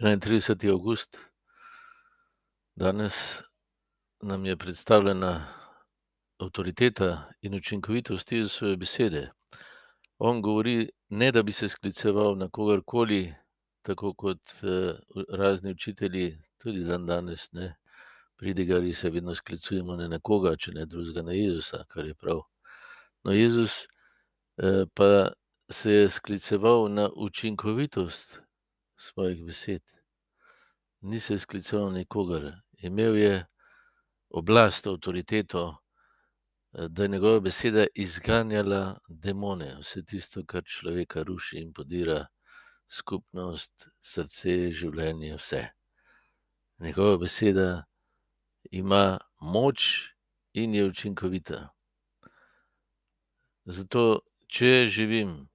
31. avgust, danes nam je predstavljena avtoriteta in učinkovitost Jezusove besede. On govori, ne da bi se skliceval na kogarkoli, tako kot razni učitelji tudi dandanes, ne. Pridigarji se vedno sklicujemo na nekoga, če ne drugega na Jezusa, kar je prav. No, Jezus pa se je skliceval na učinkovitost svojih besed. Ni se skliceval na nikogar, imel je oblast, avtoriteto, da je njegova beseda izganjala demone, vse tisto, kar človeka ruši in podira skupnost, srce, življenje, vse. Njegova beseda ima moč in je učinkovita. Zato, če živim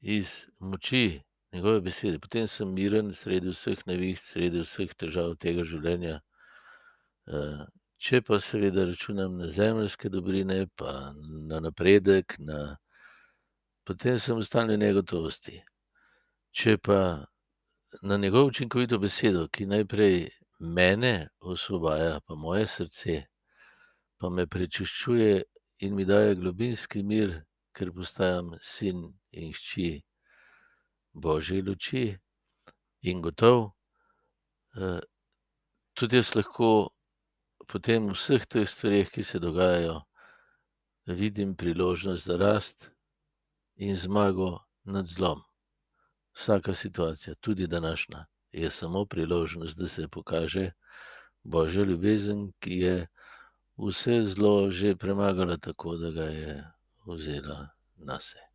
iz moči njegove besede, potem sem miren sredi vseh neviht, sredi vseh težav tega življenja. Če pa seveda računam na zemeljske dobrine pa na napredek, na, potem sem v stalni negotovosti. Če pa na njegovo učinkovito besedo, ki najprej mene osvobaja pa moje srce, pa me prečiščuje in mi daje globinski mir, ker postajam sin in hči božje luči, in gotovo tudi jaz lahko potem v vseh teh stvareh, ki se dogajajo, vidim priložnost za rast in zmago nad zlom. Vsaka situacija, tudi današnja, je samo priložnost, da se pokaže božja ljubezen, ki je vse zlo že premagala tako, da ga je vzela nase.